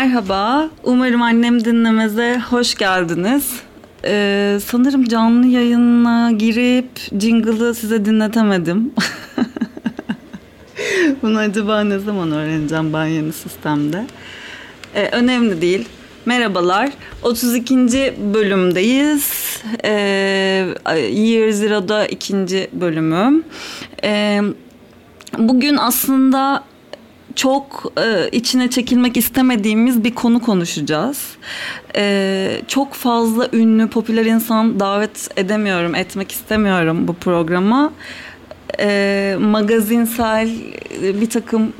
Merhaba, umarım annem dinlemeze hoş geldiniz. Ee, sanırım canlı yayına girip jingle'ı size dinletemedim. Bunu acaba ne zaman öğreneceğim ben yeni sistemde? Ee, önemli değil. Merhabalar, 32. bölümdeyiz. Ee, Year Zero'da ikinci bölümüm. Ee, bugün aslında çok e, içine çekilmek istemediğimiz bir konu konuşacağız. E, çok fazla ünlü, popüler insan davet edemiyorum, etmek istemiyorum bu programa. E, magazinsel bir takım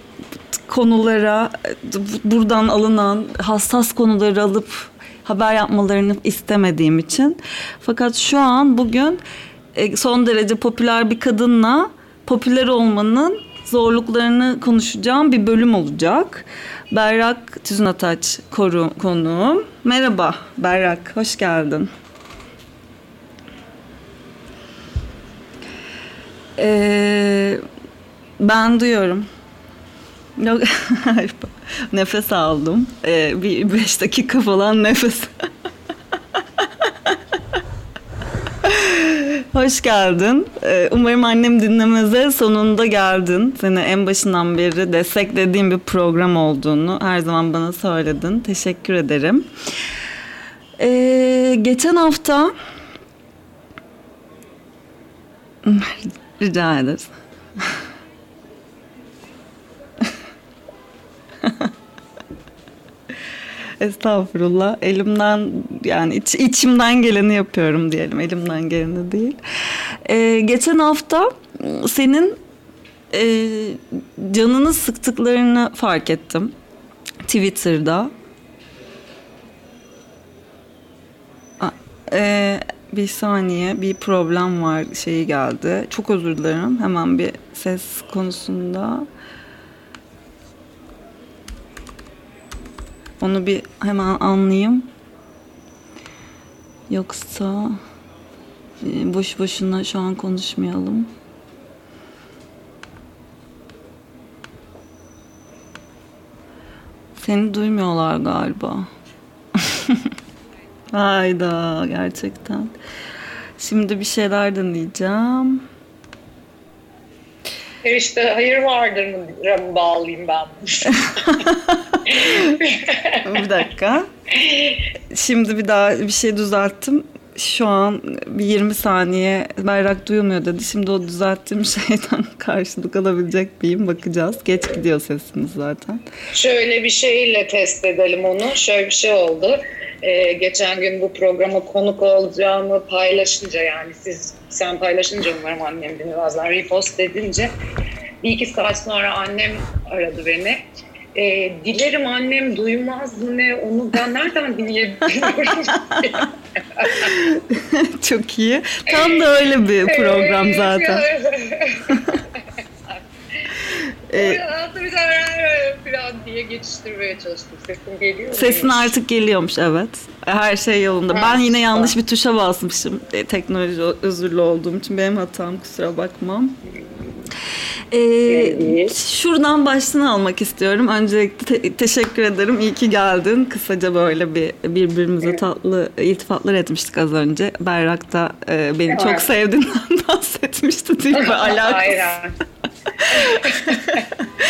konulara buradan alınan hassas konuları alıp haber yapmalarını istemediğim için. Fakat şu an bugün e, son derece popüler bir kadınla popüler olmanın zorluklarını konuşacağım bir bölüm olacak. Berrak Tüzünataç koru, konuğum. Merhaba Berrak, hoş geldin. Ee, ben duyuyorum. Yok, nefes aldım. Ee, bir beş dakika falan nefes. Hoş geldin. Ee, umarım annem dinlemeze sonunda geldin. Seni en başından beri desteklediğim bir program olduğunu her zaman bana söyledin. Teşekkür ederim. Ee, geçen hafta rica ederiz. Estağfurullah. Elimden yani iç, içimden geleni yapıyorum diyelim. Elimden geleni değil. Ee, geçen hafta senin e, canını sıktıklarını fark ettim. Twitter'da. Ee, bir saniye bir problem var şeyi geldi. Çok özür dilerim. Hemen bir ses konusunda. Onu bir hemen anlayayım. Yoksa e, boş boşuna şu an konuşmayalım. Seni duymuyorlar galiba. Hayda gerçekten. Şimdi bir şeyler dinleyeceğim. İşte hayır vardır mı bağlayayım ben. bir dakika. Şimdi bir daha bir şey düzelttim. Şu an bir 20 saniye bayrak duyulmuyor dedi. Şimdi o düzelttiğim şeyden karşılık alabilecek miyim bakacağız. Geç gidiyor sesiniz zaten. Şöyle bir şeyle test edelim onu. Şöyle bir şey oldu. Ee, geçen gün bu programa konuk olacağımı paylaşınca yani siz sen paylaşınca umarım annem beni bazen repost edince bir iki saat sonra annem aradı beni e, dilerim annem duymaz ne onu ben nereden dinleyebiliyorum? Çok iyi. Tam da öyle bir program zaten. ee, falan diye geçiştirmeye çalıştım. Sesim geliyor Sesin mu? artık geliyormuş evet. Her şey yolunda. Ha, ben yine yanlış bir tuşa basmışım. E, teknoloji özürlü olduğum için benim hatam kusura bakmam. Ee, şuradan başını almak istiyorum. Öncelikle te- teşekkür ederim. İyi ki geldin. Kısaca böyle bir birbirimize tatlı iltifatlar etmiştik az önce. Berrak da e, beni evet. çok sevdiğinden bahsetmişti değil mi? Alakası.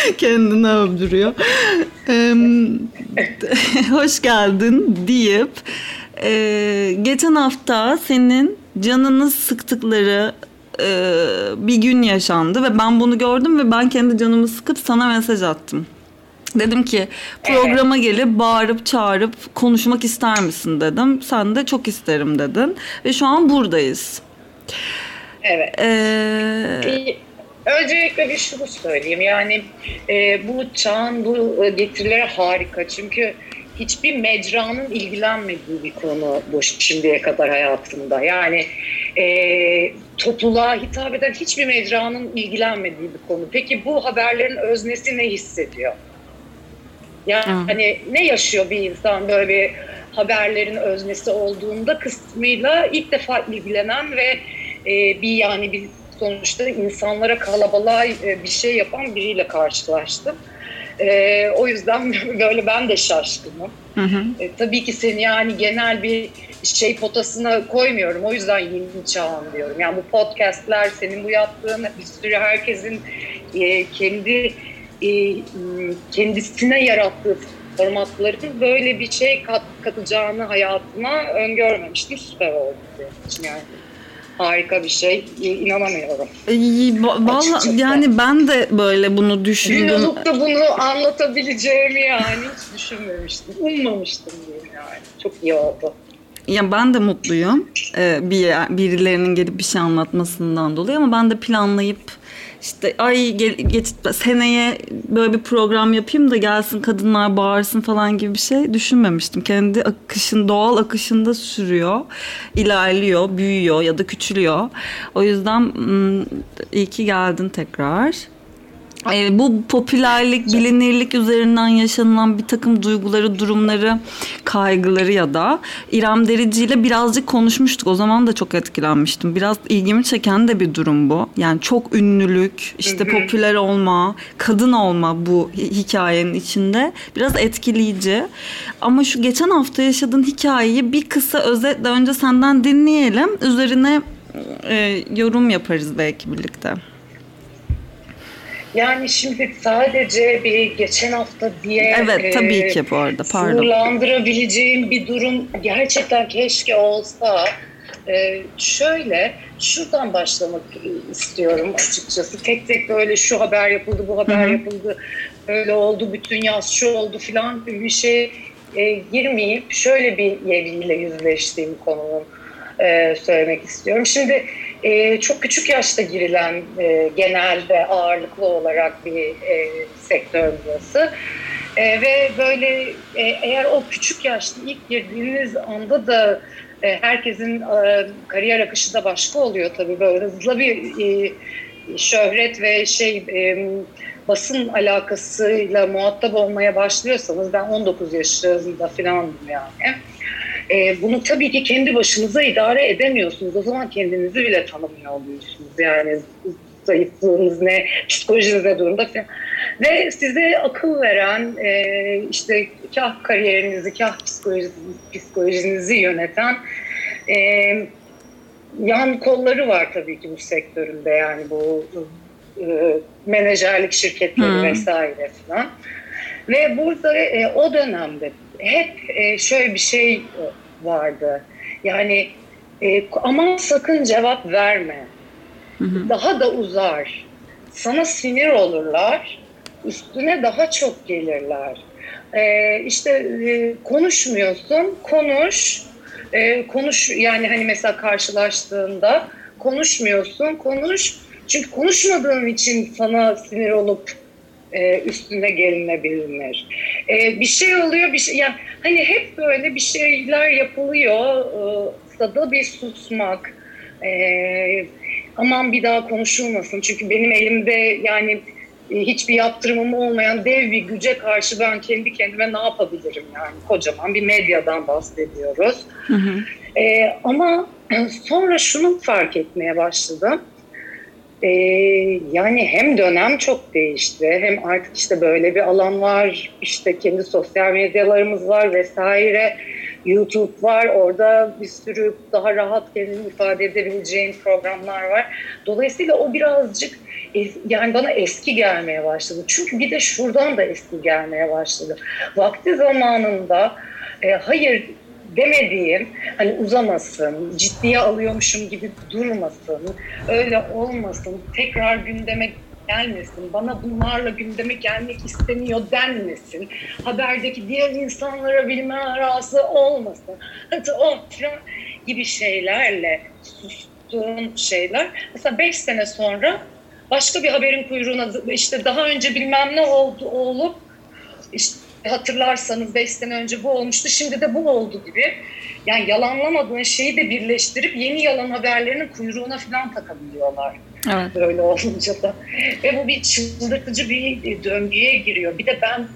Kendini övdürüyor. Ee, hoş geldin deyip e, geçen hafta senin canını sıktıkları e, bir gün yaşandı ve ben bunu gördüm ve ben kendi canımı sıkıp sana mesaj attım. Dedim ki programa evet. gelip bağırıp çağırıp konuşmak ister misin dedim. Sen de çok isterim dedin ve şu an buradayız. Evet. Ee, Öncelikle bir şunu söyleyeyim yani e, bu çağın bu getirileri harika çünkü hiçbir mecranın ilgilenmediği bir konu bu şimdiye kadar hayatımda. Yani e, topluluğa hitap eden hiçbir mecranın ilgilenmediği bir konu. Peki bu haberlerin öznesi ne hissediyor? Yani hani ne yaşıyor bir insan böyle bir haberlerin öznesi olduğunda kısmıyla ilk defa ilgilenen ve e, bir yani bir sonuçta insanlara kalabalığa e, bir şey yapan biriyle karşılaştım. E, o yüzden böyle ben de şaşkınım. Hı hı. E, tabii ki seni yani genel bir şey potasına koymuyorum. O yüzden yeni çağın diyorum. Yani bu podcastler, senin bu yaptığın bir sürü herkesin e, kendi e, kendisine yarattığı formatların böyle bir şey kat, katacağını hayatına öngörmemiştim. Süper oldu yani harika bir şey. İnanamıyorum. Vallahi yani ben de böyle bunu düşündüm. Gün olup da bunu anlatabileceğimi yani hiç düşünmemiştim. Ummamıştım diyeyim yani. Çok iyi oldu. Ya ben de mutluyum. Ee, bir birilerinin gelip bir şey anlatmasından dolayı ama ben de planlayıp işte ay gel, geç, seneye böyle bir program yapayım da gelsin kadınlar bağırsın falan gibi bir şey düşünmemiştim. Kendi akışın doğal akışında sürüyor, ilerliyor, büyüyor ya da küçülüyor. O yüzden iyi ki geldin tekrar. E, bu popülerlik, bilinirlik üzerinden yaşanılan bir takım duyguları, durumları, kaygıları ya da İrem Derici ile birazcık konuşmuştuk. O zaman da çok etkilenmiştim. Biraz ilgimi çeken de bir durum bu. Yani çok ünlülük, işte popüler olma, kadın olma bu hikayenin içinde biraz etkileyici. Ama şu geçen hafta yaşadığın hikayeyi bir kısa özetle önce senden dinleyelim. Üzerine e, yorum yaparız belki birlikte. Yani şimdi sadece bir geçen hafta diye evet, tabii e, ki bu arada pardon. sınırlandırabileceğim bir durum gerçekten keşke olsa. Ee, şöyle şuradan başlamak istiyorum açıkçası. Tek tek böyle şu haber yapıldı, bu haber Hı-hı. yapıldı, öyle oldu, bütün yaz şu oldu filan bir şey e, girmeyip şöyle bir yeriyle yüzleştiğim konunun e, söylemek istiyorum. Şimdi e, çok küçük yaşta girilen e, genelde ağırlıklı olarak bir e, sektör burası. E, ve böyle e, eğer o küçük yaşta ilk girdiğiniz anda da e, herkesin e, kariyer akışı da başka oluyor tabii böyle hızlı bir e, şöhret ve şey e, basın alakasıyla muhatap olmaya başlıyorsanız ben 19 yaşında falandım yani e, bunu tabii ki kendi başınıza idare edemiyorsunuz. O zaman kendinizi bile tanımıyor oluyorsunuz. Yani zayıflığınız ne, psikolojiniz ne durumda falan. Ve size akıl veren, e, işte kah kariyerinizi, kah psikolojinizi, psikolojinizi yöneten e, yan kolları var tabii ki bu sektöründe yani bu e, menajerlik şirketleri hmm. vesaire falan. Ve burada e, o dönemde hep e, şöyle bir şey vardı. Yani e, aman sakın cevap verme. Hı hı. Daha da uzar. Sana sinir olurlar. Üstüne daha çok gelirler. E, işte konuşmuyorsun, konuş. Konuş yani hani mesela karşılaştığında konuşmuyorsun, konuş. Çünkü konuşmadığın için sana sinir olup e, üstüne gelinebilir. E, bir şey oluyor, bir şey yani hani hep böyle bir şeyler yapılıyor. E, da bir susmak. E, aman bir daha konuşulmasın. Çünkü benim elimde yani e, hiçbir yaptırımım olmayan dev bir güce karşı ben kendi kendime ne yapabilirim yani kocaman bir medyadan bahsediyoruz. Hı hı. E, ama sonra şunu fark etmeye başladım. Ee, yani hem dönem çok değişti hem artık işte böyle bir alan var işte kendi sosyal medyalarımız var vesaire YouTube var orada bir sürü daha rahat kendini ifade edebileceğin programlar var. Dolayısıyla o birazcık yani bana eski gelmeye başladı. Çünkü bir de şuradan da eski gelmeye başladı. Vakti zamanında e, hayır demediğim hani uzamasın, ciddiye alıyormuşum gibi durmasın, öyle olmasın, tekrar gündeme gelmesin, bana bunlarla gündeme gelmek istemiyor denmesin, haberdeki diğer insanlara bilme arası olmasın, hadi o gibi şeylerle sustuğum şeyler. Mesela beş sene sonra başka bir haberin kuyruğuna işte daha önce bilmem ne oldu olup işte hatırlarsanız 5 sene önce bu olmuştu şimdi de bu oldu gibi. Yani yalanlamadığın şeyi de birleştirip yeni yalan haberlerinin kuyruğuna falan takabiliyorlar. Evet. Böyle olunca da. Ve bu bir çıldırtıcı bir döngüye giriyor. Bir de ben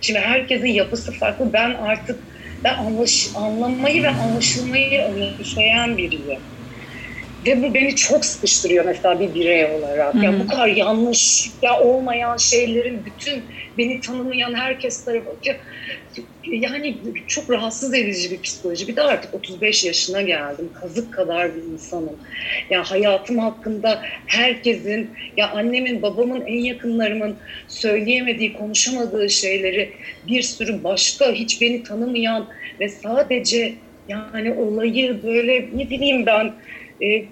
şimdi herkesin yapısı farklı. Ben artık ben anlaş, anlamayı ve anlaşılmayı önemseyen biriyim. Ve bu beni çok sıkıştırıyor mesela bir birey olarak. Ya bu kadar yanlış ya olmayan şeylerin bütün beni tanımayan herkes tarafından yani çok rahatsız edici bir psikoloji. Bir de artık 35 yaşına geldim. Kazık kadar bir insanım. Ya hayatım hakkında herkesin, ya annemin, babamın, en yakınlarımın söyleyemediği, konuşamadığı şeyleri bir sürü başka, hiç beni tanımayan ve sadece yani olayı böyle ne bileyim ben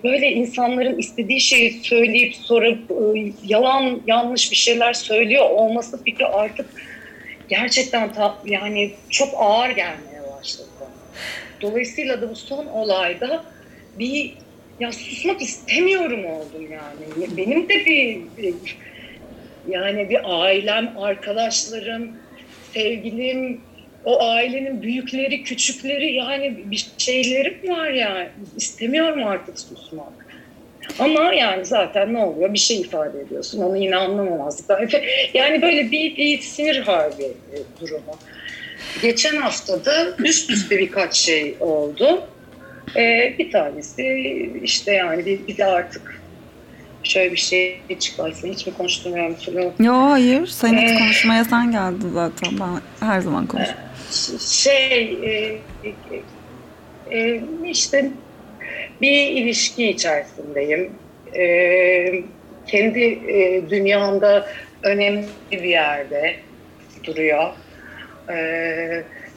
böyle insanların istediği şeyi söyleyip sorup e, yalan yanlış bir şeyler söylüyor olması fikri artık gerçekten ta, yani çok ağır gelmeye başladı. Dolayısıyla da bu son olayda bir ya susmak istemiyorum oldum yani. Benim de bir yani bir ailem, arkadaşlarım, sevgilim, o ailenin büyükleri, küçükleri yani bir şeylerim var yani. İstemiyorum artık susmak. Ama yani zaten ne oluyor? Bir şey ifade ediyorsun. Onu yine anlamamazlıktan. Yani böyle bir, bir sinir harbi e, durumu. Geçen haftada üst üste birkaç şey oldu. Ee, bir tanesi işte yani bir, bir de artık şöyle bir şey çıkarsın. Hiç mi konuşturmuyorum Tülü? Yok hayır. Sen ee, konuşmaya sen geldin zaten. Ben her zaman konuşurum. Şey e, e, e, işte bir ilişki içerisindeyim. E, kendi e, dünyamda önemli bir yerde duruyor. E,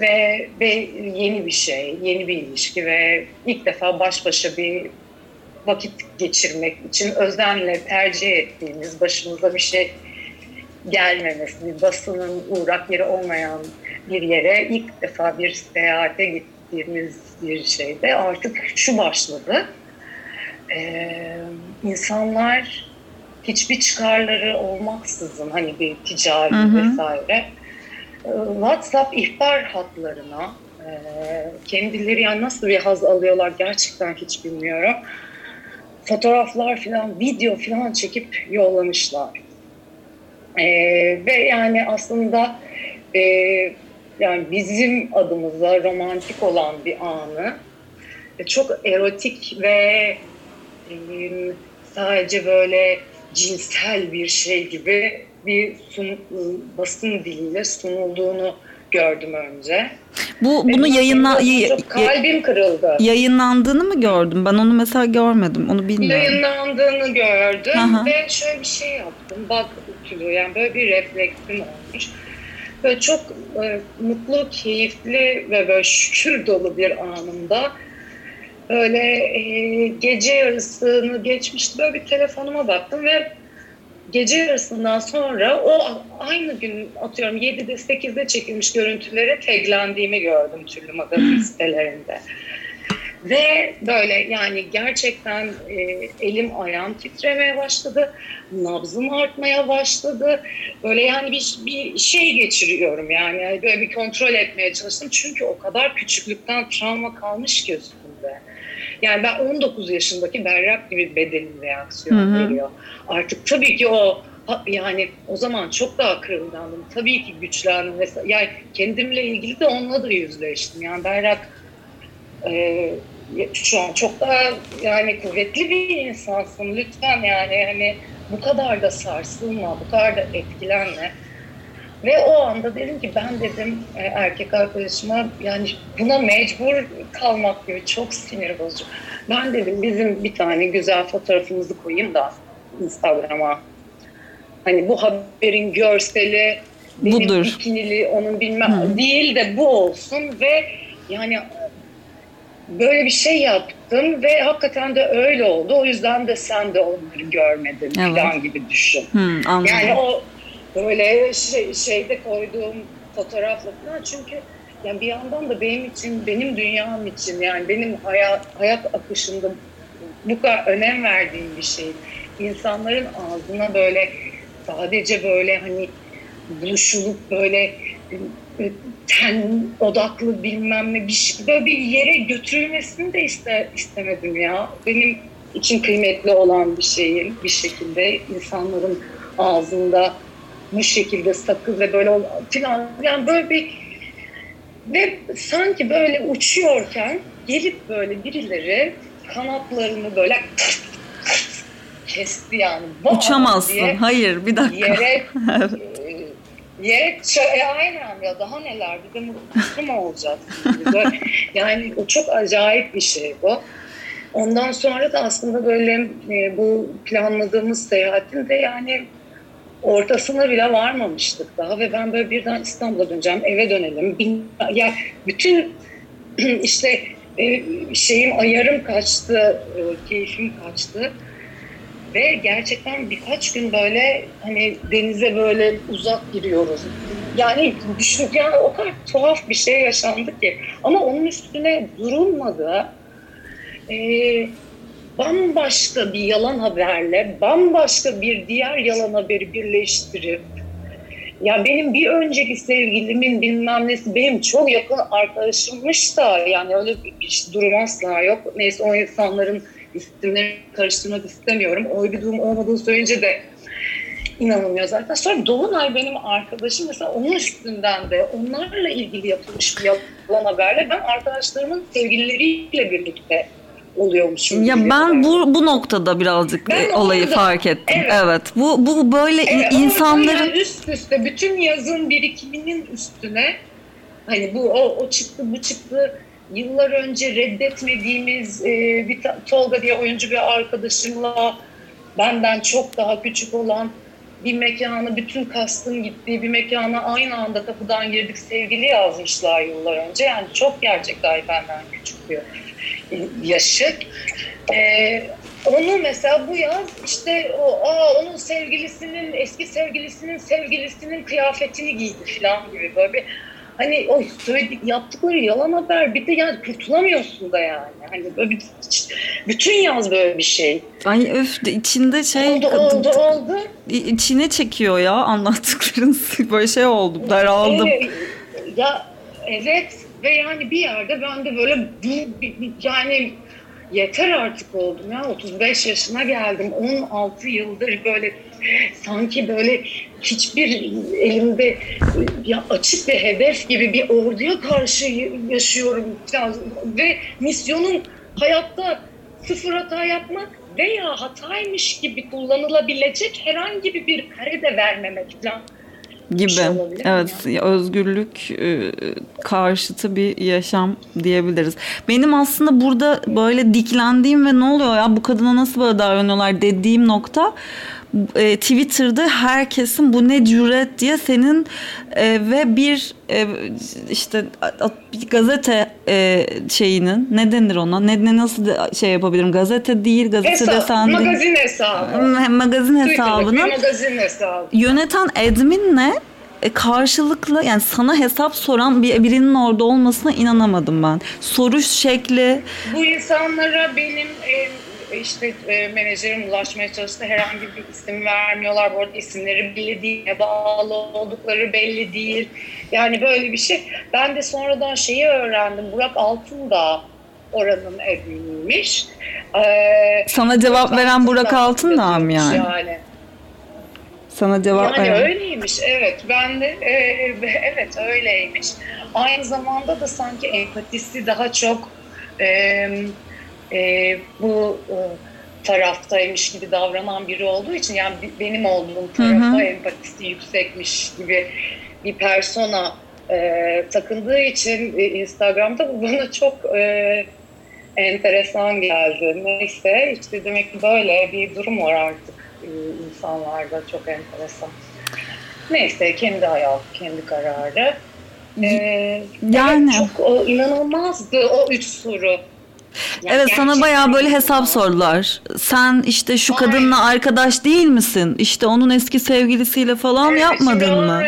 ve, ve yeni bir şey, yeni bir ilişki ve ilk defa baş başa bir vakit geçirmek için özenle tercih ettiğimiz başımıza bir şey gelmemesi, bir basının uğrak yeri olmayan bir yere ilk defa bir seyahate gittiğimiz bir şeyde artık şu başladı. Ee, insanlar hiçbir çıkarları olmaksızın hani bir ticari hı hı. vesaire e, WhatsApp ihbar hatlarına e, kendileri yani nasıl bir haz alıyorlar gerçekten hiç bilmiyorum. Fotoğraflar falan, video falan çekip yollamışlar. Ee, ve yani aslında e, yani bizim adımıza romantik olan bir anı çok erotik ve sadece böyle cinsel bir şey gibi bir sun, basın diliyle sunulduğunu gördüm önce. Bu bunu yayınla kalbim kırıldı. Yayınlandığını mı gördüm? Ben onu mesela görmedim. Onu bilmiyorum. Yayınlandığını gördüm Aha. ve şöyle bir şey yaptım. Bak yani böyle bir refleksim olmuş Böyle çok e, mutlu, keyifli ve böyle şükür dolu bir anımda böyle e, gece yarısını geçmişti. Böyle bir telefonuma baktım ve gece yarısından sonra o aynı gün atıyorum 7'de 8'de çekilmiş görüntülere taglendiğimi gördüm türlü magazin sitelerinde. Ve böyle yani gerçekten e, elim ayağım titremeye başladı. Nabzım artmaya başladı. Böyle yani bir, bir şey geçiriyorum yani. yani. Böyle bir kontrol etmeye çalıştım. Çünkü o kadar küçüklükten travma kalmış ki üstünde. Yani ben 19 yaşındaki berrak gibi bedenin reaksiyon veriyor. Artık tabii ki o yani o zaman çok daha kırılgandım. Tabii ki güçlendim. Mesela, yani kendimle ilgili de onunla da yüzleştim. Yani berrak e, şu an çok daha yani kuvvetli bir insansın lütfen yani hani bu kadar da sarsılma, bu kadar da etkilenme. Ve o anda dedim ki ben dedim e, erkek arkadaşıma yani buna mecbur kalmak gibi çok sinir bozucu. Ben dedim bizim bir tane güzel fotoğrafımızı koyayım da Instagram'a. Hani bu haberin görseli benim Budur. bikinili onun bilmem Hı. değil de bu olsun ve yani böyle bir şey yaptım ve hakikaten de öyle oldu. O yüzden de sen de onları görmedin evet. falan gibi düşün. Hmm, yani o böyle şey, şeyde koyduğum fotoğrafla falan çünkü yani bir yandan da benim için, benim dünyam için yani benim hayat, hayat akışında bu kadar önem verdiğim bir şey. İnsanların ağzına böyle sadece böyle hani buluşulup böyle ten odaklı bilmem ne bir şey, böyle bir yere götürülmesini de iste, istemedim ya. Benim için kıymetli olan bir şeyin bir şekilde insanların ağzında şekilde sakız ve böyle filan yani böyle bir ve sanki böyle uçuyorken gelip böyle birileri kanatlarını böyle kesti yani. Uçamazsın. Diye Hayır bir dakika. Yere, e, yere e, aynen ya daha neler bir de mutlu mu olacaksın? yani o çok acayip bir şey bu. Ondan sonra da aslında böyle e, bu planladığımız seyahatin de yani ortasına bile varmamıştık daha ve ben böyle birden İstanbul'a döneceğim, eve dönelim. Ya yani bütün işte e, şeyim ayarım kaçtı, e, keyfim kaçtı. Ve gerçekten birkaç gün böyle hani denize böyle uzak giriyoruz. Yani düşün yani o kadar tuhaf bir şey yaşandı ki. Ama onun üstüne durulmadı. Ee, bambaşka bir yalan haberle bambaşka bir diğer yalan haberi birleştirip ya benim bir önceki sevgilimin bilmem nesi benim çok yakın arkadaşımmış da yani öyle bir durum asla yok. Neyse o insanların isimlerini karıştırmak istemiyorum. Öyle bir durum olmadığını söyleyince de inanılmıyor zaten. Sonra Dolunay benim arkadaşım mesela onun üstünden de onlarla ilgili yapılmış bir yalan haberle ben arkadaşlarımın sevgilileriyle birlikte oluyormuşum. Ya ben bu bu noktada birazcık ben olayı orada, fark ettim. Evet. evet. Bu bu böyle evet, insanların üst üste bütün yazın birikiminin üstüne hani bu o, o çıktı bu çıktı yıllar önce reddetmediğimiz e, bir Tolga diye oyuncu bir arkadaşımla benden çok daha küçük olan bir mekanı bütün kastın gittiği bir mekana aynı anda kapıdan girdik sevgili yazmışlar yıllar önce. Yani çok gerçekten benden küçük bir yaşı. Ee, onu mesela bu yaz işte o aa, onun sevgilisinin eski sevgilisinin sevgilisinin kıyafetini giydi falan gibi böyle bir hani o söyledik yaptıkları yalan haber bir de yani kurtulamıyorsun da yani. Hani böyle bir, bütün yaz böyle bir şey. Ay öf içinde şey oldu oldu oldu. İçine çekiyor ya anlattıkların böyle şey oldu daraldım. Ee, ya evet ve yani bir yerde ben de böyle yani yeter artık oldum ya. 35 yaşına geldim. 16 yıldır böyle sanki böyle hiçbir elimde ya açık bir hedef gibi bir orduya karşı yaşıyorum ve misyonum hayatta sıfır hata yapmak veya hataymış gibi kullanılabilecek herhangi bir kare de vermemek falan gibi. Şey evet, ya? özgürlük e, karşıtı bir yaşam diyebiliriz. Benim aslında burada böyle diklendiğim ve ne oluyor ya bu kadına nasıl böyle davranıyorlar dediğim nokta e, Twitter'da herkesin bu ne cüret diye senin e, ve bir e, işte bir gazete e, şeyinin ne denir ona? Ne, ne nasıl şey yapabilirim? Gazete değil gazete Hesap, desen magazin hesabı. Magazin hesabının magazin hesabı. yöneten adminle e, karşılıklı yani sana hesap soran bir birinin orada olmasına inanamadım ben. Soruş şekli. Bu insanlara benim e, işte e, menajerim ulaşmaya çalıştı. Herhangi bir isim vermiyorlar. Bu arada isimleri belli değil. Bağlı oldukları belli değil. Yani böyle bir şey. Ben de sonradan şeyi öğrendim. Burak Altın da oranın evliymiş. Ee, Sana cevap veren Burak Altın da mı yani? yani? Sana cevap yani veren. öyleymiş evet ben de e, evet öyleymiş. Aynı zamanda da sanki empatisi daha çok e, e, bu e, taraftaymış gibi davranan biri olduğu için yani benim olduğum tarafa empatisi yüksekmiş gibi bir persona e, takındığı için e, Instagram'da bu bana çok e, enteresan geldi. Neyse işte demek ki böyle bir durum var artık e, insanlarda çok enteresan. Neyse kendi hayatı, kendi kararı. Ee, yani evet, çok o, inanılmazdı o üç soru. Yani evet sana bayağı böyle hesap sordular. Sen işte şu kadınla arkadaş değil misin? İşte onun eski sevgilisiyle falan evet, yapmadın mı?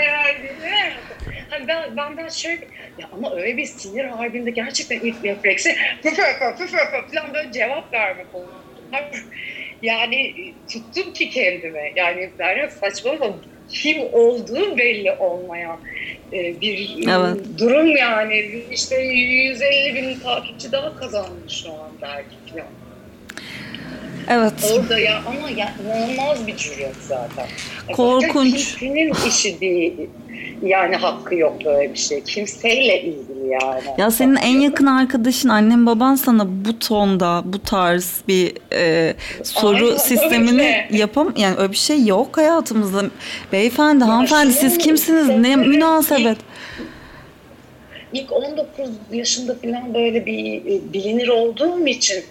Hani ben, benden şöyle ya ama öyle bir sinir harbinde gerçekten ilk refleksi püf püf püf falan böyle cevap vermek oldu. Yani tuttum ki kendime. Yani ben saçma ama kim olduğu belli olmayan e, bir evet. durum yani. İşte 150 bin takipçi daha kazanmış şu an belki falan. Evet. Orada ya ama ya, inanılmaz bir cüret zaten. Korkunç. Kimsenin işi değil. Yani hakkı yok böyle bir şey. Kimseyle ilgili yani. Ya senin en yakın arkadaşın annen baban sana bu tonda bu tarz bir e, soru Aynen sistemini yapam yani öyle bir şey yok hayatımızda. Beyefendi, hanımefendi siz şunu- kimsiniz? Ne münasebet? İlk 19 yaşında falan böyle bir e, bilinir olduğum için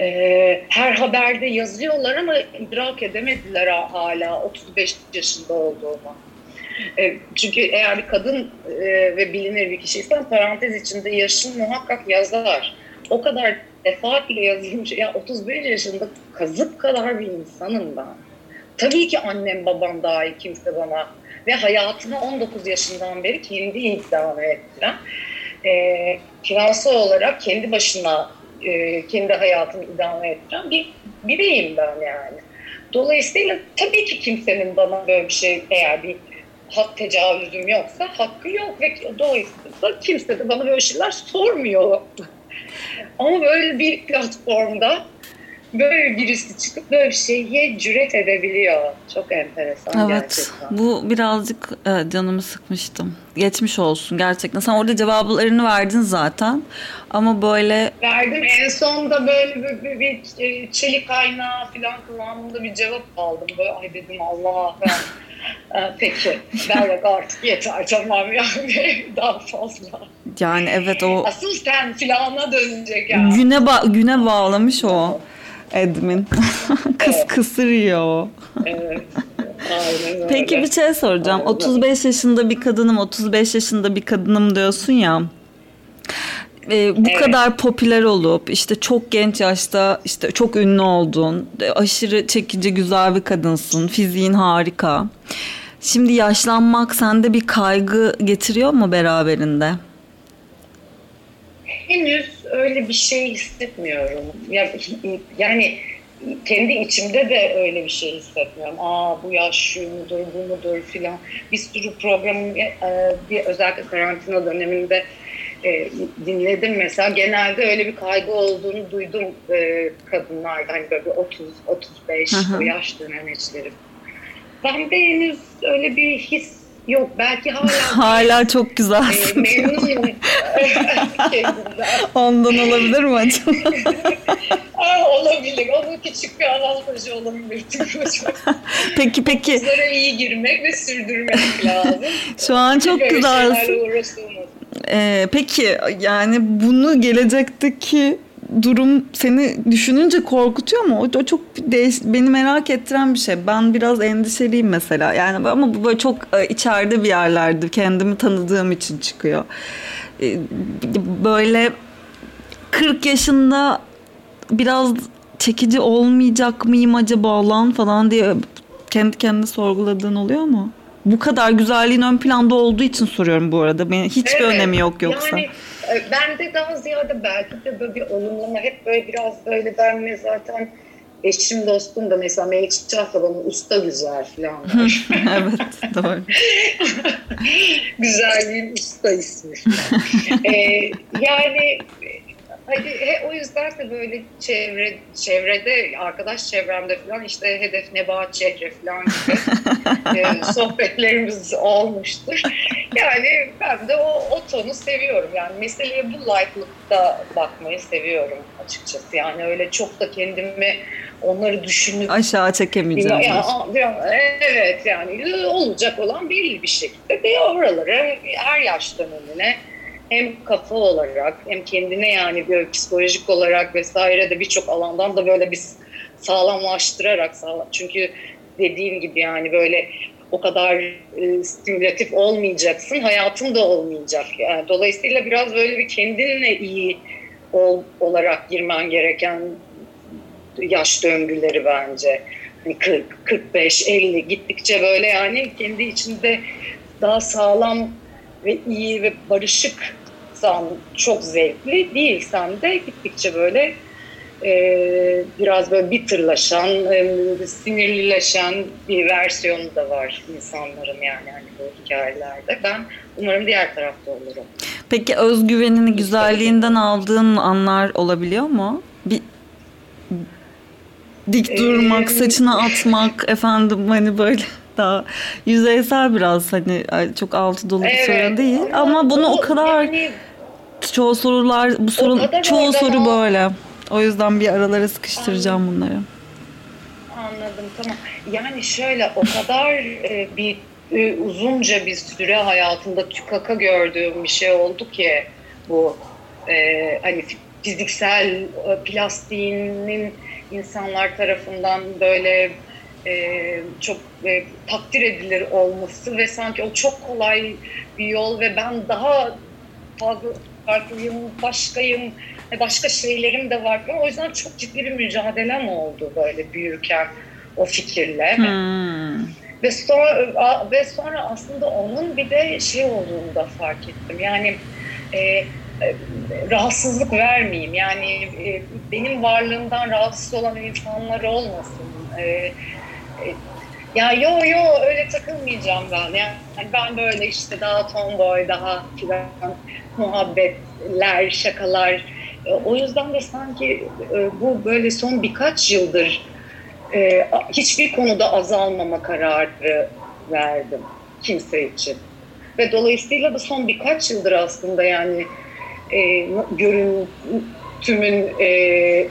e, her haberde yazıyorlar ama idrak edemediler ha- hala 35 yaşında olduğumu. E, çünkü eğer bir kadın e, ve bilinir bir kişiysen parantez içinde yaşın muhakkak yazar. O kadar defaatle yazılmış. Ya 35 yaşında kazık kadar bir insanım ben. Tabii ki annem babam dahi kimse bana ve hayatını 19 yaşından beri kendi idame ettiren e, finansal olarak kendi başına e, kendi hayatını idame ettiren bir bireyim ben yani. Dolayısıyla tabii ki kimsenin bana böyle bir şey eğer bir hak tecavüzüm yoksa hakkı yok ve dolayısıyla kimse de bana böyle şeyler sormuyor. Ama böyle bir platformda böyle birisi çıkıp böyle bir şeye cüret edebiliyor. Çok enteresan Evet. gerçekten. Bu birazcık e, canımı sıkmıştım. Geçmiş olsun gerçekten. Sen orada cevaplarını verdin zaten. Ama böyle Verdim. En son da böyle bir, bir, bir, e, çelik kaynağı falan kıvamında bir cevap aldım. Böyle ay dedim Allah ben. Ee, Peki. Berrak artık yeter tamam yani daha fazla. yani evet o Asıl sen filana dönecek yani. güne ba- güne bağlamış o admin. Kıs Evet. kısırıyor. Evet. Aynen öyle. Peki bir şey soracağım. Aynen. 35 yaşında bir kadınım, 35 yaşında bir kadınım diyorsun ya. Ee, bu Evet. kadar popüler olup işte çok genç yaşta işte çok ünlü oldun. e, Aşırı çekici güzel bir kadınsın. Fiziğin harika. Şimdi yaşlanmak sende bir kaygı getiriyor mu beraberinde? Henüz öyle bir şey hissetmiyorum. Ya- Yani kendi içimde de öyle bir şey hissetmiyorum. Aa bu yaş şu mudur, bu mudur filan. Bir sürü programı e, bir özellikle karantina döneminde e, dinledim mesela. Genelde öyle bir kaygı olduğunu duydum e, kadınlardan. Hani böyle bir 30, 35 Hı hı. o yaş dönemeçleri. Ben de henüz öyle bir his yok. Belki hala Hala çok e, güzelsin. memnunum kendimden. Ondan olabilir mi acaba? Aa, olabilir. Onun küçük bir avantajı olabilir. peki peki Kızlara iyi girmek ve sürdürmek lazım. şu an çok Böyle güzelsin. Ee, peki yani bunu gelecekteki durum seni düşününce korkutuyor mu? O, çok değiş, beni merak ettiren bir şey. Ben biraz endişeliyim mesela. Yani ama bu böyle çok e, içeride bir yerlerde kendimi tanıdığım için çıkıyor. Ee, böyle 40 yaşında biraz çekici olmayacak mıyım acaba lan falan diye kendi kendine sorguladığın oluyor mu? Bu kadar güzelliğin ön planda olduğu için soruyorum bu arada. Benim hiçbir Evet. önemi yok yoksa. Yani e, ben de daha ziyade belki de böyle bir olumlama hep böyle biraz böyle ben zaten eşim dostum da mesela Melik Çiçek da bana usta güzel falan. evet doğru. Güzelliğin usta ismi. Ee, yani hadi he, o yüzden de böyle çevre çevrede arkadaş çevremde falan işte hedef nebahat çehre falan gibi e, sohbetlerimiz olmuştur. Yani ben de o, o tonu seviyorum. Yani meseleye bu like'lıkta bakmayı seviyorum açıkçası. Yani öyle çok da kendimi onları düşünüp Aşağı çekemeyeceğim. ya, ya, evet yani olacak olan belli bir şekilde ve oralara her yaş dönemine hem kafa olarak hem kendine yani böyle psikolojik olarak vesaire de birçok alandan da böyle bir sağlamlaştırarak sağlam. Çünkü dediğim gibi yani böyle o kadar e, stimülatif olmayacaksın, hayatın da olmayacak. Yani dolayısıyla biraz böyle bir kendinle iyi ol, olarak girmen gereken yaş döngüleri bence. Hani 40, 45, 50 gittikçe böyle yani kendi içinde daha sağlam ve iyi ve barışıksan çok zevkli değilsen de gittikçe böyle e, biraz böyle bitterlaşan, e, sinirlileşen bir versiyonu da var insanların yani hani bu hikayelerde. Ben umarım diğer tarafta olurum. Peki özgüvenini güzelliğinden aldığın anlar olabiliyor mu? Bir dik durmak, ee, saçını atmak efendim hani böyle daha yüzeysel biraz hani çok altı dolu bir soru değil ama, ama bunu o kadar yani, çoğu sorular bu sorun çoğu soru o... böyle. O yüzden bir aralara sıkıştıracağım Anladım. bunları. Anladım tamam. Yani şöyle o kadar e, bir e, uzunca bir süre hayatımda tükaka gördüğüm bir şey oldu ki bu e, hani fiziksel e, plastiğinin insanlar tarafından böyle e, çok e, takdir edilir olması ve sanki o çok kolay bir yol ve ben daha fazla farklıyım, başkayım, başka şeylerim de var. O yüzden çok ciddi bir mücadelem oldu böyle büyürken o fikirle. Hmm. Ve sonra ve sonra aslında onun bir de şey olduğunu da fark ettim. Yani e, e, rahatsızlık vermeyeyim. Yani e, benim varlığımdan rahatsız olan insanlar olmasın. E, e, ya yo yo öyle takılmayacağım ben. Yani ben böyle işte daha tomboy, daha filan muhabbetler, şakalar. E, o yüzden de sanki e, bu böyle son birkaç yıldır e, hiçbir konuda azalmama kararı verdim kimse için. Ve dolayısıyla da son birkaç yıldır aslında yani e, görüntümün e,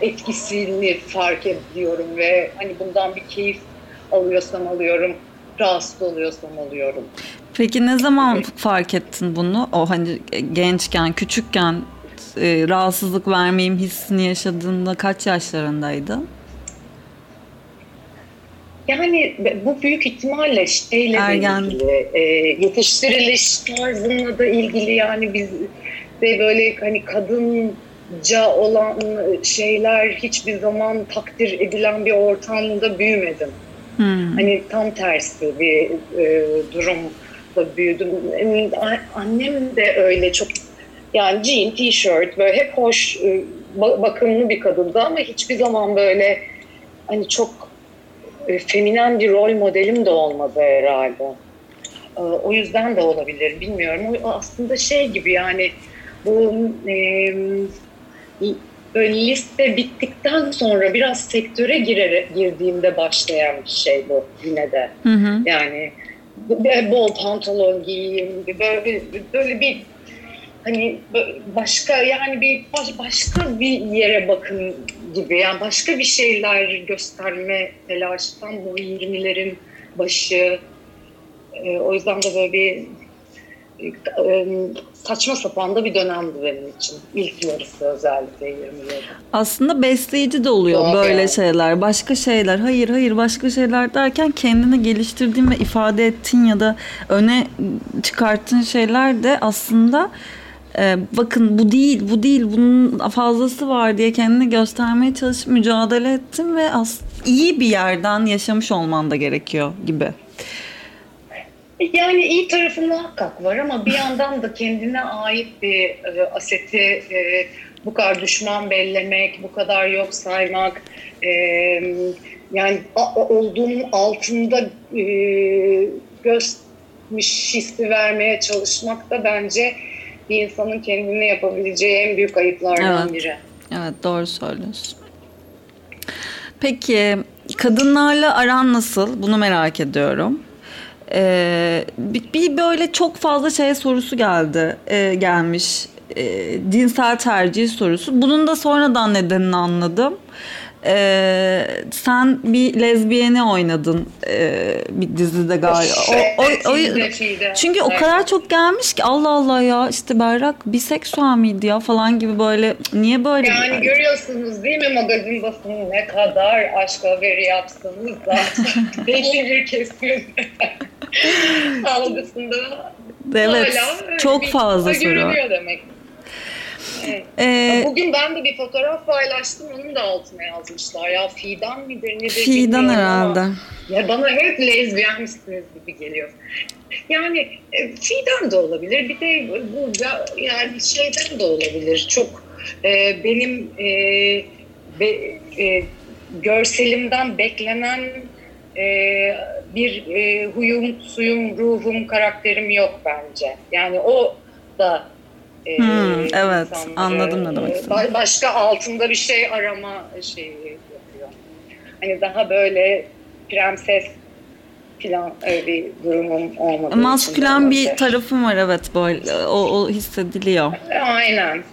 etkisini fark ediyorum ve hani bundan bir keyif alıyorsam alıyorum, rahatsız oluyorsam alıyorum. Peki ne zaman fark ettin bunu? O hani gençken, küçükken e, rahatsızlık vermeyeyim hissini yaşadığında kaç yaşlarındaydın? Yani bu büyük ihtimalle şeyle Ergen. ilgili, e, yetiştiriliş tarzımla da ilgili yani biz de böyle hani kadınca olan şeyler hiçbir zaman takdir edilen bir ortamda büyümedim. Hmm. Hani tam tersi bir e, durumda büyüdüm. Annem de öyle çok yani jean, t-shirt böyle hep hoş, e, bakımlı bir kadındı ama hiçbir zaman böyle hani çok e, feminen bir rol modelim de olmadı herhalde. E, o yüzden de olabilir bilmiyorum. O aslında şey gibi yani bu e, böyle liste bittikten sonra biraz sektöre girerek girdiğimde başlayan bir şey bu yine de. Hı hı. Yani bol pantolon giyeyim, böyle, böyle bir hani başka yani bir başka bir yere bakın gibi yani başka bir şeyler gösterme telaştan bu 20'lerin başı e, o yüzden de böyle bir saçma sapan da bir dönemdi benim için. İlk yarısı özellikle 20 Aslında besleyici de oluyor Doğru böyle yani. şeyler. Başka şeyler. Hayır hayır başka şeyler derken kendini geliştirdiğin ve ifade ettiğin ya da öne çıkarttığın şeyler de aslında e, bakın bu değil bu değil bunun fazlası var diye kendini göstermeye çalışıp mücadele ettim ve as iyi bir yerden yaşamış olman da gerekiyor gibi. Yani iyi tarafı muhakkak var ama bir yandan da kendine ait bir e, aseti e, bu kadar düşman bellemek, bu kadar yok saymak, e, yani olduğunun altında e, gözmüş hissi vermeye çalışmak da bence bir insanın kendine yapabileceği en büyük ayıplardan evet. biri. Evet doğru söylüyorsun. Peki kadınlarla aran nasıl? Bunu merak ediyorum. Ee, bir, böyle çok fazla şey sorusu geldi, e, gelmiş. E, cinsel tercih sorusu. Bunun da sonradan nedenini anladım. Ee, sen bir lezbiyeni oynadın e, bir dizide galiba. O, o, o, çünkü o kadar çok gelmiş ki Allah Allah ya işte Berrak biseksüel miydi ya falan gibi böyle niye böyle? Yani, yani görüyorsunuz değil mi magazin basını ne kadar aşk haberi yapsanız da belli bir kesim algısında evet, hala çok fazla soru. demek. Ee, Bugün ben de bir fotoğraf paylaştım. Onun da altına yazmışlar. Ya Fidan midir nedir Fidan herhalde. Ama, ya bana hep lezbiyen misiniz gibi geliyor. Yani e, Fidan da olabilir. Bir de burada yani şeyden de olabilir. Çok e, benim e, be, e, görselimden beklenen e, bir e, huyum, suyum, ruhum, karakterim yok bence. Yani o da e, hmm, evet anladım ne demek istediğini. Başka altında bir şey arama şeyi yapıyor. Hani daha böyle prenses falan öyle bir durumum olmadı. Maskülen bir tarafım var evet böyle o, o hissediliyor. Aynen.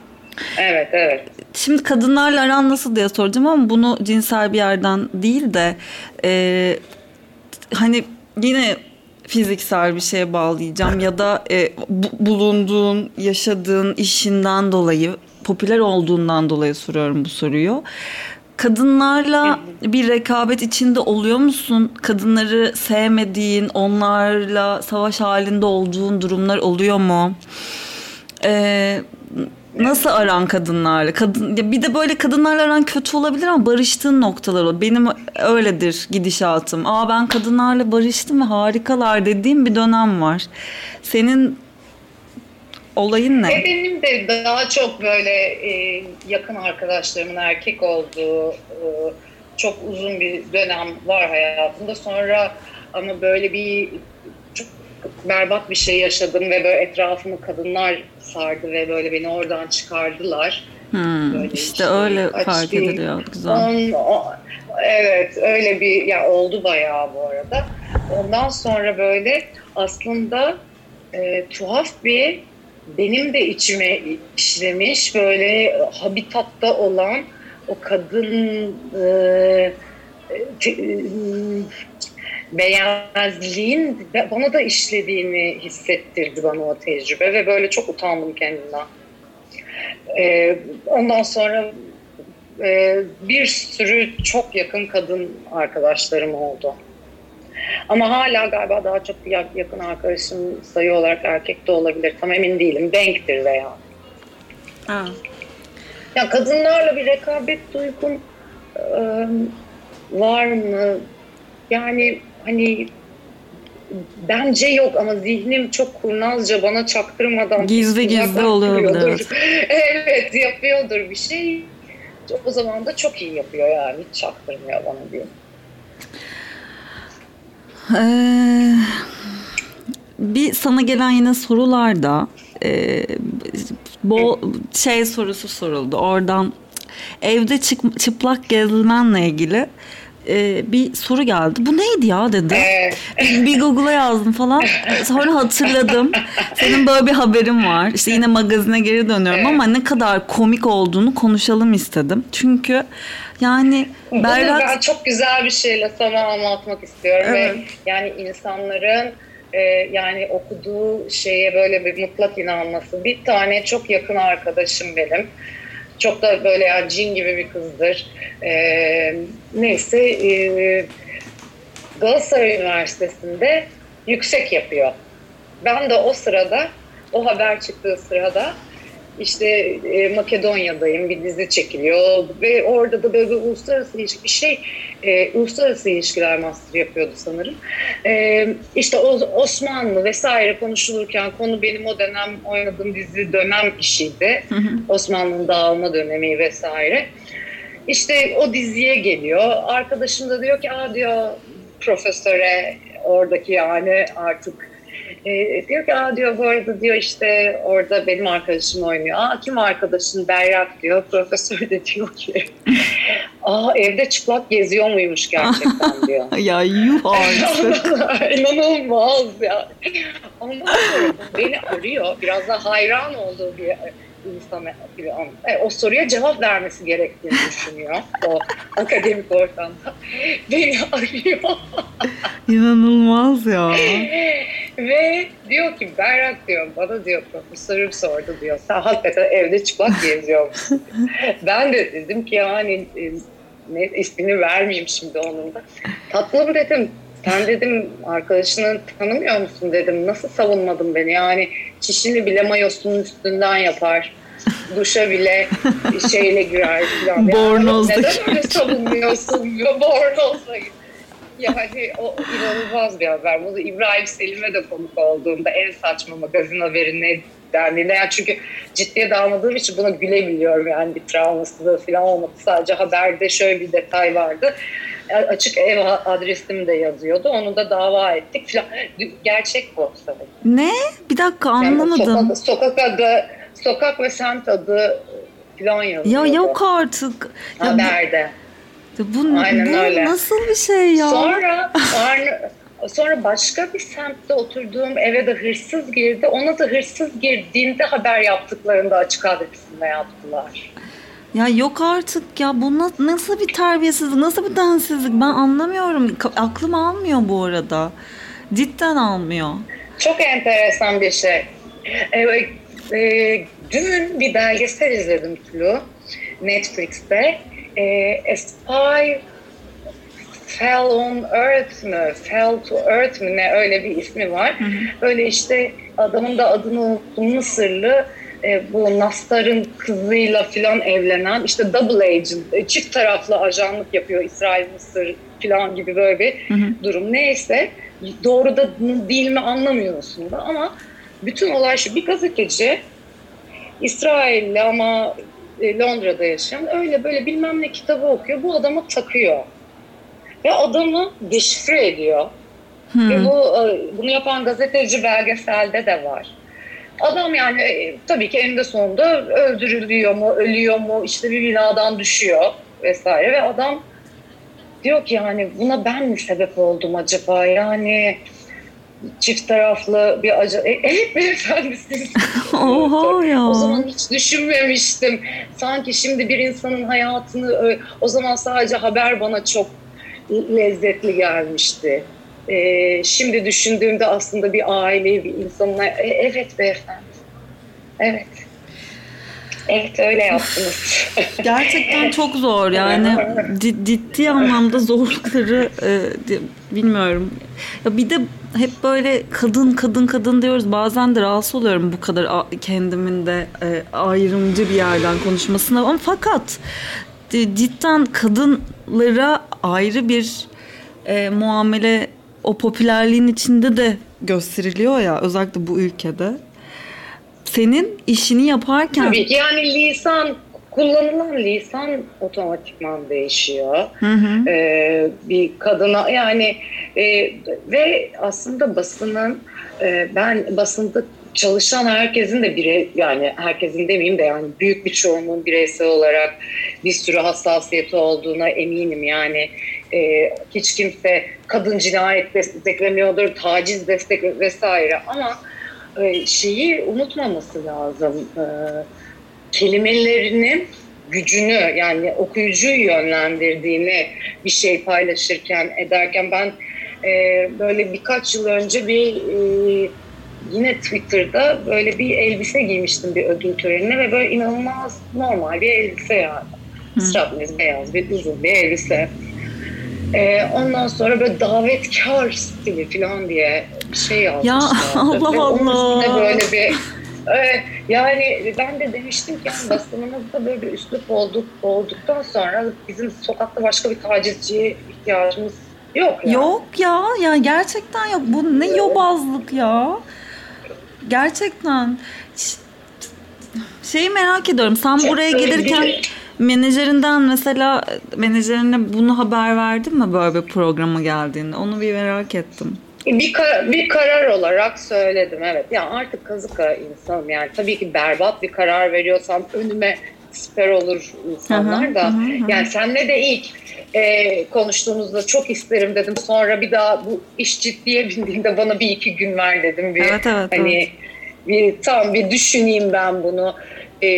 Evet evet. Şimdi kadınlarla aran nasıl diye soracağım ama bunu cinsel bir yerden değil de e, hani yine fiziksel bir şeye bağlayacağım ya da e, bu, bulunduğun, yaşadığın işinden dolayı, popüler olduğundan dolayı soruyorum bu soruyu. Kadınlarla bir rekabet içinde oluyor musun? Kadınları sevmediğin, onlarla savaş halinde olduğun durumlar oluyor mu? Ee, nasıl aran kadınlarla? Kadın ya bir de böyle kadınlarla aran kötü olabilir ama barıştığın noktalar o. Benim öyledir gidişatım. Aa ben kadınlarla barıştım ve harikalar dediğim bir dönem var. Senin olayın ne? E benim de daha çok böyle e, yakın arkadaşlarımın erkek olduğu e, çok uzun bir dönem var hayatımda. Sonra ama böyle bir berbat bir şey yaşadım ve böyle etrafımı kadınlar sardı ve böyle beni oradan çıkardılar. Hmm, böyle işte, işte öyle fark ediliyor. Güzel. On, o, evet öyle bir ya yani oldu bayağı bu arada. Ondan sonra böyle aslında e, tuhaf bir benim de içime işlemiş böyle habitatta olan o kadın e, te, e, beyazliğin bana da işlediğini hissettirdi bana o tecrübe ve böyle çok utandım kendimden. E, ondan sonra e, bir sürü çok yakın kadın arkadaşlarım oldu. Ama hala galiba daha çok yakın arkadaşım sayı olarak erkek de olabilir. Tam emin değilim. Denktir veya. Ha. Ya kadınlarla bir rekabet duygun e, var mı? Yani hani bence yok ama zihnim çok kurnazca bana çaktırmadan gizli gizli oluyordur. evet yapıyordur bir şey. O zaman da çok iyi yapıyor yani. Hiç çaktırmıyor bana diyor. Ee, bir sana gelen yine sorularda e, bu şey sorusu soruldu. Oradan evde çık, çıplak gezilmenle ilgili e, bir soru geldi. Bu neydi ya dedi. bir Google'a yazdım falan. Sonra hatırladım. Senin böyle bir haberin var. İşte yine magazine geri dönüyorum ama ne kadar komik olduğunu konuşalım istedim. Çünkü yani Berrak... ben çok güzel bir şeyle sana anlatmak istiyorum evet. ve yani insanların e, yani okuduğu şeye böyle bir mutlak inanması. Bir tane çok yakın arkadaşım benim. Çok da böyle yani cin gibi bir kızdır. E, neyse e, Galatasaray Üniversitesi'nde yüksek yapıyor. Ben de o sırada, o haber çıktığı sırada işte e, Makedonya'dayım bir dizi çekiliyor ve orada da böyle bir uluslararası ilişki bir şey e, uluslararası ilişkiler master yapıyordu sanırım. E, işte o, Osmanlı vesaire konuşulurken konu benim o dönem oynadığım dizi dönem işiydi. Osmanlı'nın dağılma dönemi vesaire. İşte o diziye geliyor. Arkadaşım da diyor ki aa diyor profesöre oradaki yani artık e, diyor ki Aa, diyor bu arada diyor işte orada benim arkadaşım oynuyor. Aa kim arkadaşın Berrak diyor. Profesör de diyor ki Aa evde çıplak geziyor muymuş gerçekten diyor. ya yuh artık. İnanılmaz ya. Ondan sonra beni arıyor. Biraz da hayran olduğu bir insan gibi e, o soruya cevap vermesi gerektiğini düşünüyor o akademik ortamda. Beni arıyor. İnanılmaz ya. Ve diyor ki Berrak diyor bana diyor profesörüm sordu diyor. Sen hakikaten evde çıplak geziyor musun? ben de dedim ki yani e, ne ismini vermeyeyim şimdi onun da. Tatlım dedim sen dedim arkadaşını tanımıyor musun dedim. Nasıl savunmadın beni yani çişini bile mayosunun üstünden yapar. Duşa bile şeyle girer falan. Bornozla. Yani neden öyle savunmuyorsun? Bornozla yani o inanılmaz bir haber. Bunu İbrahim Selim'e de konuk olduğunda en saçma magazin haberi ne dendiğinde. Yani çünkü ciddiye dalmadığım için buna gülebiliyorum. Yani bir travması da falan olmadı. Sadece haberde şöyle bir detay vardı. Açık ev adresim de yazıyordu. Onu da dava ettik falan. Gerçek bu sanırım. Ne? Bir dakika anlamadım. Yani sokak, sokak adı, sokak ve semt adı falan yazıyordu. Ya yok artık. Haberde. Bu, Aynen bu öyle. nasıl bir şey ya? Sonra, sonra Sonra başka bir semtte oturduğum eve de hırsız girdi. Ona da hırsız girdiğinde haber yaptıklarında açık adresinde yaptılar. Ya yok artık ya bu nasıl bir terbiyesizlik, nasıl bir densizlik ben anlamıyorum. Aklım almıyor bu arada. Cidden almıyor. Çok enteresan bir şey. Evet, e, dün bir belgesel izledim Tulu Netflix'te. E, A Spy Fell on Earth mü? Fell to Earth mü? Ne öyle bir ismi var. Hı hı. Böyle işte adamın da adını unuttum Mısırlı e, bu Nastar'ın kızıyla filan evlenen işte double agent, e, çift taraflı ajanlık yapıyor İsrail, Mısır filan gibi böyle bir hı hı. durum. Neyse doğru da değil mi anlamıyorsun da ama bütün olay şu bir gazeteci İsrailli ama e, Londra'da yaşayan öyle böyle bilmem ne kitabı okuyor. Bu adamı takıyor. Ve adamı deşifre ediyor. Hmm. Ve bu e, bunu yapan gazeteci belgeselde de var. Adam yani e, tabii ki eninde sonunda öldürülüyor mu, ölüyor mu, işte bir binadan düşüyor vesaire ve adam diyor ki yani buna ben mi sebep oldum acaba yani çift taraflı bir acı. E, evet beyefendi siz. Oha ya. O zaman hiç düşünmemiştim. Sanki şimdi bir insanın hayatını o zaman sadece haber bana çok lezzetli gelmişti. Ee, şimdi düşündüğümde aslında bir aileyi, bir insanla e, evet beyefendi. Evet. Evet öyle yaptınız. Gerçekten çok zor yani ciddi anlamda zorlukları e, bilmiyorum. Ya bir de hep böyle kadın kadın kadın diyoruz. Bazen de rahatsız oluyorum bu kadar kendimin de e, ayrımcı bir yerden konuşmasına. Ama fakat cidden kadınlara ayrı bir e, muamele o popülerliğin içinde de gösteriliyor ya özellikle bu ülkede. Senin işini yaparken... Tabii ki yani lisan kullanılan lisan otomatikman değişiyor. Hı hı. Ee, bir kadına yani e, ve aslında basının e, ben basında çalışan herkesin de bire yani herkesin demeyeyim de yani büyük bir çoğunluğun bireysel olarak bir sürü hassasiyeti olduğuna eminim yani e, hiç kimse kadın cinayet desteklemiyordur, taciz destek vesaire ama e, şeyi unutmaması lazım. E, kelimelerinin gücünü yani okuyucuyu yönlendirdiğini bir şey paylaşırken ederken ben e, böyle birkaç yıl önce bir e, yine Twitter'da böyle bir elbise giymiştim bir ödül törenine ve böyle inanılmaz normal bir elbise yani. Strapless beyaz bir uzun bir elbise. Ee, ondan sonra böyle davetkar stili falan diye bir şey yazmışlar. Ya Allah Allah. böyle bir yani ben de demiştim ki yani basınımızda böyle bir üslup olduk, olduktan sonra bizim sokakta başka bir tacizciye ihtiyacımız yok. Yani. Yok ya, ya gerçekten yok. Bu ne yobazlık ya. Gerçekten. Şeyi merak ediyorum. Sen Çok buraya gelirken menajerinden mesela menajerine bunu haber verdin mi böyle bir programa geldiğinde? Onu bir merak ettim. Bir, kar- bir karar olarak söyledim evet. Ya yani artık kazık insanım yani. Tabii ki berbat bir karar veriyorsam önüme siper olur insanlar da. Hı hı, hı. Yani senle de ilk e, konuştuğumuzda çok isterim dedim. Sonra bir daha bu iş ciddiye bindiğinde bana bir iki gün ver dedim. Bir, evet, evet, hani evet. bir tam bir düşüneyim ben bunu. E,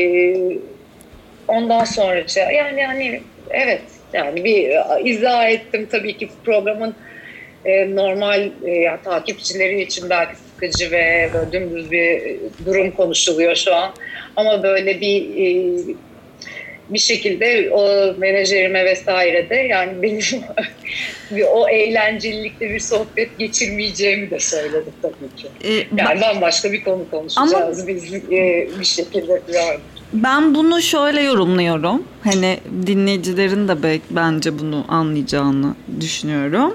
ondan sonra yani hani evet yani bir izah ettim tabii ki programın e, normal e, yani takipçileri için belki sıkıcı ve böyle dümdüz bir durum konuşuluyor şu an. Ama böyle bir e, bir şekilde o menajerime vesaire de yani benim o eğlencelilikte bir sohbet geçirmeyeceğimi de söyledim tabii ki. Ee, yani bambaşka bir konu konuşacağız ama, biz e, bir şekilde yani. Ben bunu şöyle yorumluyorum. Hani dinleyicilerin de bence bunu anlayacağını düşünüyorum.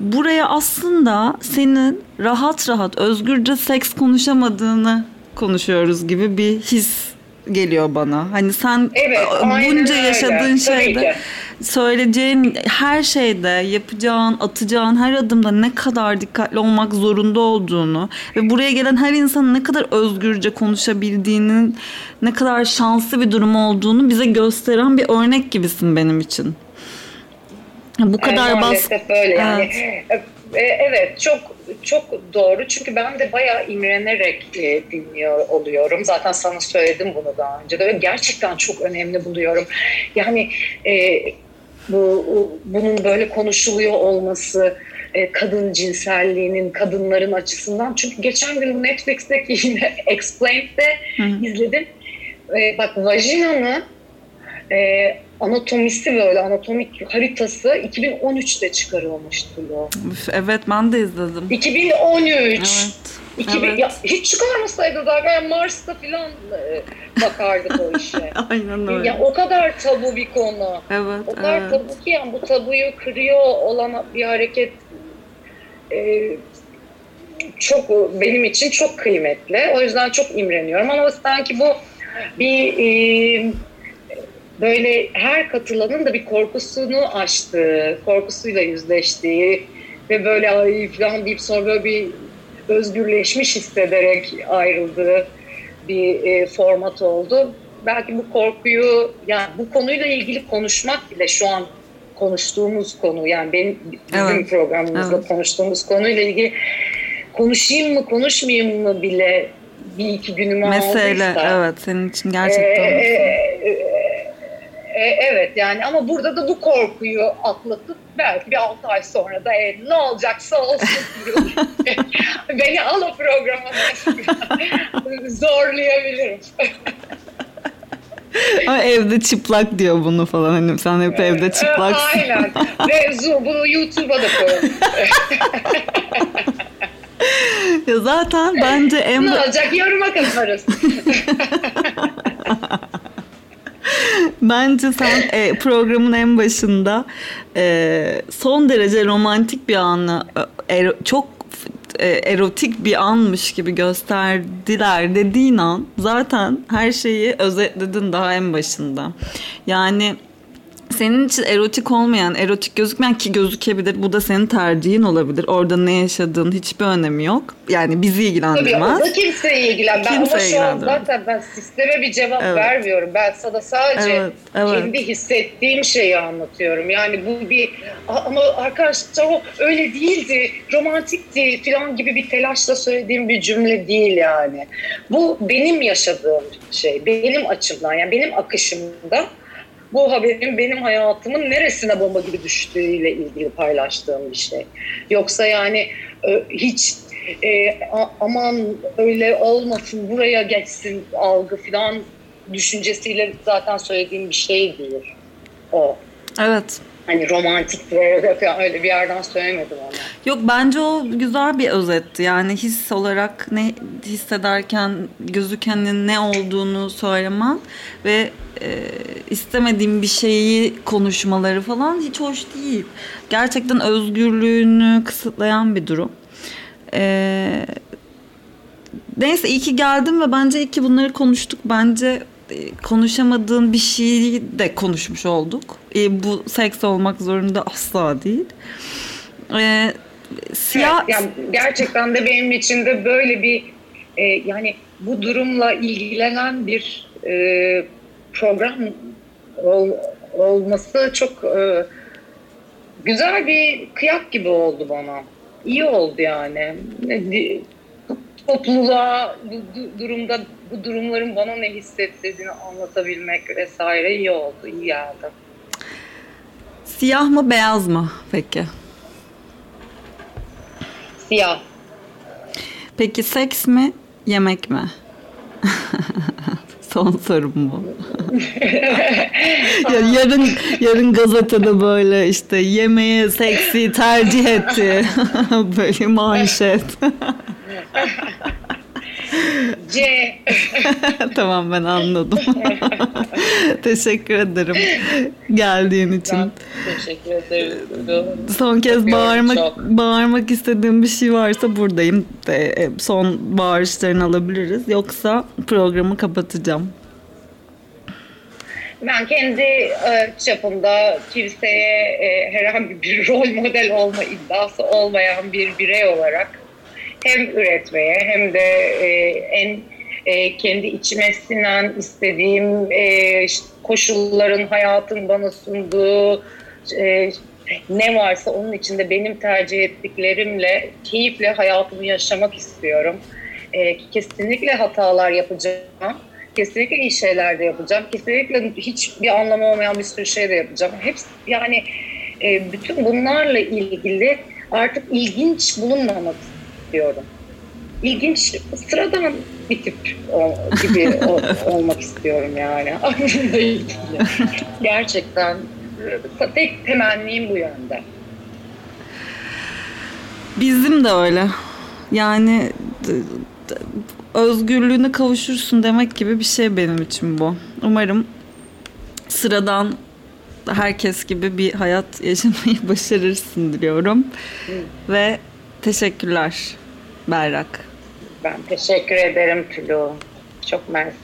Buraya aslında senin rahat rahat özgürce seks konuşamadığını konuşuyoruz gibi bir his geliyor bana. Hani sen evet, bunca yaşadığın öyle. şeyde söyleyeceğin her şeyde yapacağın, atacağın her adımda ne kadar dikkatli olmak zorunda olduğunu ve buraya gelen her insanın ne kadar özgürce konuşabildiğinin ne kadar şanslı bir durum olduğunu bize gösteren bir örnek gibisin benim için. Bu kadar yani bas... Maalesef öyle yani. Evet. Evet çok çok doğru çünkü ben de bayağı imrenerek e, dinliyor oluyorum. Zaten sana söyledim bunu daha önce de. Gerçekten çok önemli buluyorum. Yani e, bu bunun böyle konuşuluyor olması, e, kadın cinselliğinin kadınların açısından. Çünkü geçen gün Netflix'teki yine Explained'de izledim. E, bak vajinanı e, anatomisi böyle anatomik haritası 2013'te çıkarılmıştı bu. Evet ben de izledim. 2013. Evet. 2000, evet. ya, hiç çıkarmasaydı zaten Mars'ta falan e, bakardık o işe. Aynen öyle. Ya, o kadar tabu bir konu. Evet. O kadar evet. tabu ki yani bu tabuyu kırıyor olan bir hareket e, çok benim için çok kıymetli. O yüzden çok imreniyorum ama sanki bu bir e, böyle her katılanın da bir korkusunu aştığı, korkusuyla yüzleştiği ve böyle ay falan deyip sonra böyle bir özgürleşmiş hissederek ayrıldığı bir e, format oldu. Belki bu korkuyu, yani bu konuyla ilgili konuşmak bile şu an konuştuğumuz konu, yani benim bizim evet. programımızda evet. konuştuğumuz konuyla ilgili konuşayım mı, konuşmayayım mı bile bir iki günümü Mesele, aldıysa. evet senin için gerçekten. E, e, e, evet yani ama burada da bu korkuyu atlatıp belki bir 6 ay sonra da e, ne olacaksa olsun Beni al o programa zorlayabilirim. Ama evde çıplak diyor bunu falan. Hani sen hep evde çıplaksın. Aynen. Ve bunu YouTube'a da koyalım. ya zaten bence en... Ne olacak? Yoruma katarız. Bence sen e, programın en başında e, son derece romantik bir anı, e, çok e, erotik bir anmış gibi gösterdiler dediğin an zaten her şeyi özetledin daha en başında. Yani senin için erotik olmayan, erotik gözükmeyen ki gözükebilir. Bu da senin tercihin olabilir. Orada ne yaşadığın hiçbir önemi yok. Yani bizi ilgilendirmez. Tabii o kimseyi ilgilen. Ben ama şu an zaten ben sisteme bir cevap evet. vermiyorum. Ben sana sadece evet, evet. kendi hissettiğim şeyi anlatıyorum. Yani bu bir ama arkadaşlar o öyle değildi, romantikti falan gibi bir telaşla söylediğim bir cümle değil yani. Bu benim yaşadığım şey. Benim açımdan yani benim akışımda bu haberin benim hayatımın neresine bomba gibi düştüğüyle ilgili paylaştığım bir şey. Yoksa yani e, hiç e, aman öyle olmasın buraya geçsin algı falan düşüncesiyle zaten söylediğim bir şey değil o. Evet. Hani romantik öyle bir yerden söylemedim onu. Yok bence o güzel bir özetti. Yani his olarak ne hissederken gözükenin ne olduğunu söylemen ve e, istemediğim bir şeyi konuşmaları falan hiç hoş değil. Gerçekten özgürlüğünü kısıtlayan bir durum. E, neyse iyi ki geldim ve bence iyi ki bunları konuştuk. Bence konuşamadığın bir şeyi de konuşmuş olduk. E, bu seks olmak zorunda asla değil. E, siyah... Evet, yani gerçekten de benim için de böyle bir e, yani bu durumla ilgilenen bir e, program ol, olması çok e, güzel bir kıyak gibi oldu bana. İyi oldu yani. Topluluğa bu durumda bu durumların bana ne hissettirdiğini anlatabilmek vesaire iyi oldu, iyi geldi. Siyah mı beyaz mı peki? Siyah. Peki seks mi yemek mi? Son sorum bu. ya yarın yarın gazetede böyle işte yemeğe seksi tercih etti. böyle manşet. C. tamam ben anladım. teşekkür ederim geldiğin için. Ben teşekkür ederim. Son kez bağırmak çok. bağırmak istediğim bir şey varsa buradayım. E, son bağırışlarını alabiliriz. Yoksa programı kapatacağım. Ben kendi e, çapımda kimseye e, herhangi bir rol model olma iddiası olmayan bir birey olarak hem üretmeye hem de e, en e, kendi içime sinen istediğim e, koşulların hayatın bana sunduğu e, ne varsa onun içinde benim tercih ettiklerimle keyifle hayatımı yaşamak istiyorum. E, kesinlikle hatalar yapacağım. Kesinlikle iyi şeyler de yapacağım. Kesinlikle hiçbir anlamı olmayan bir sürü şey de yapacağım. Hepsi yani e, bütün bunlarla ilgili artık ilginç bulunmamak istiyorum. İlginç, sıradan bir tip o, gibi o, olmak istiyorum yani. Gerçekten tek temennim bu yönde. Bizim de öyle. Yani özgürlüğüne kavuşursun demek gibi bir şey benim için bu. Umarım sıradan herkes gibi bir hayat yaşamayı başarırsın diliyorum. Hı. Ve teşekkürler Berrak. Ben teşekkür ederim Tülü. Çok mersi.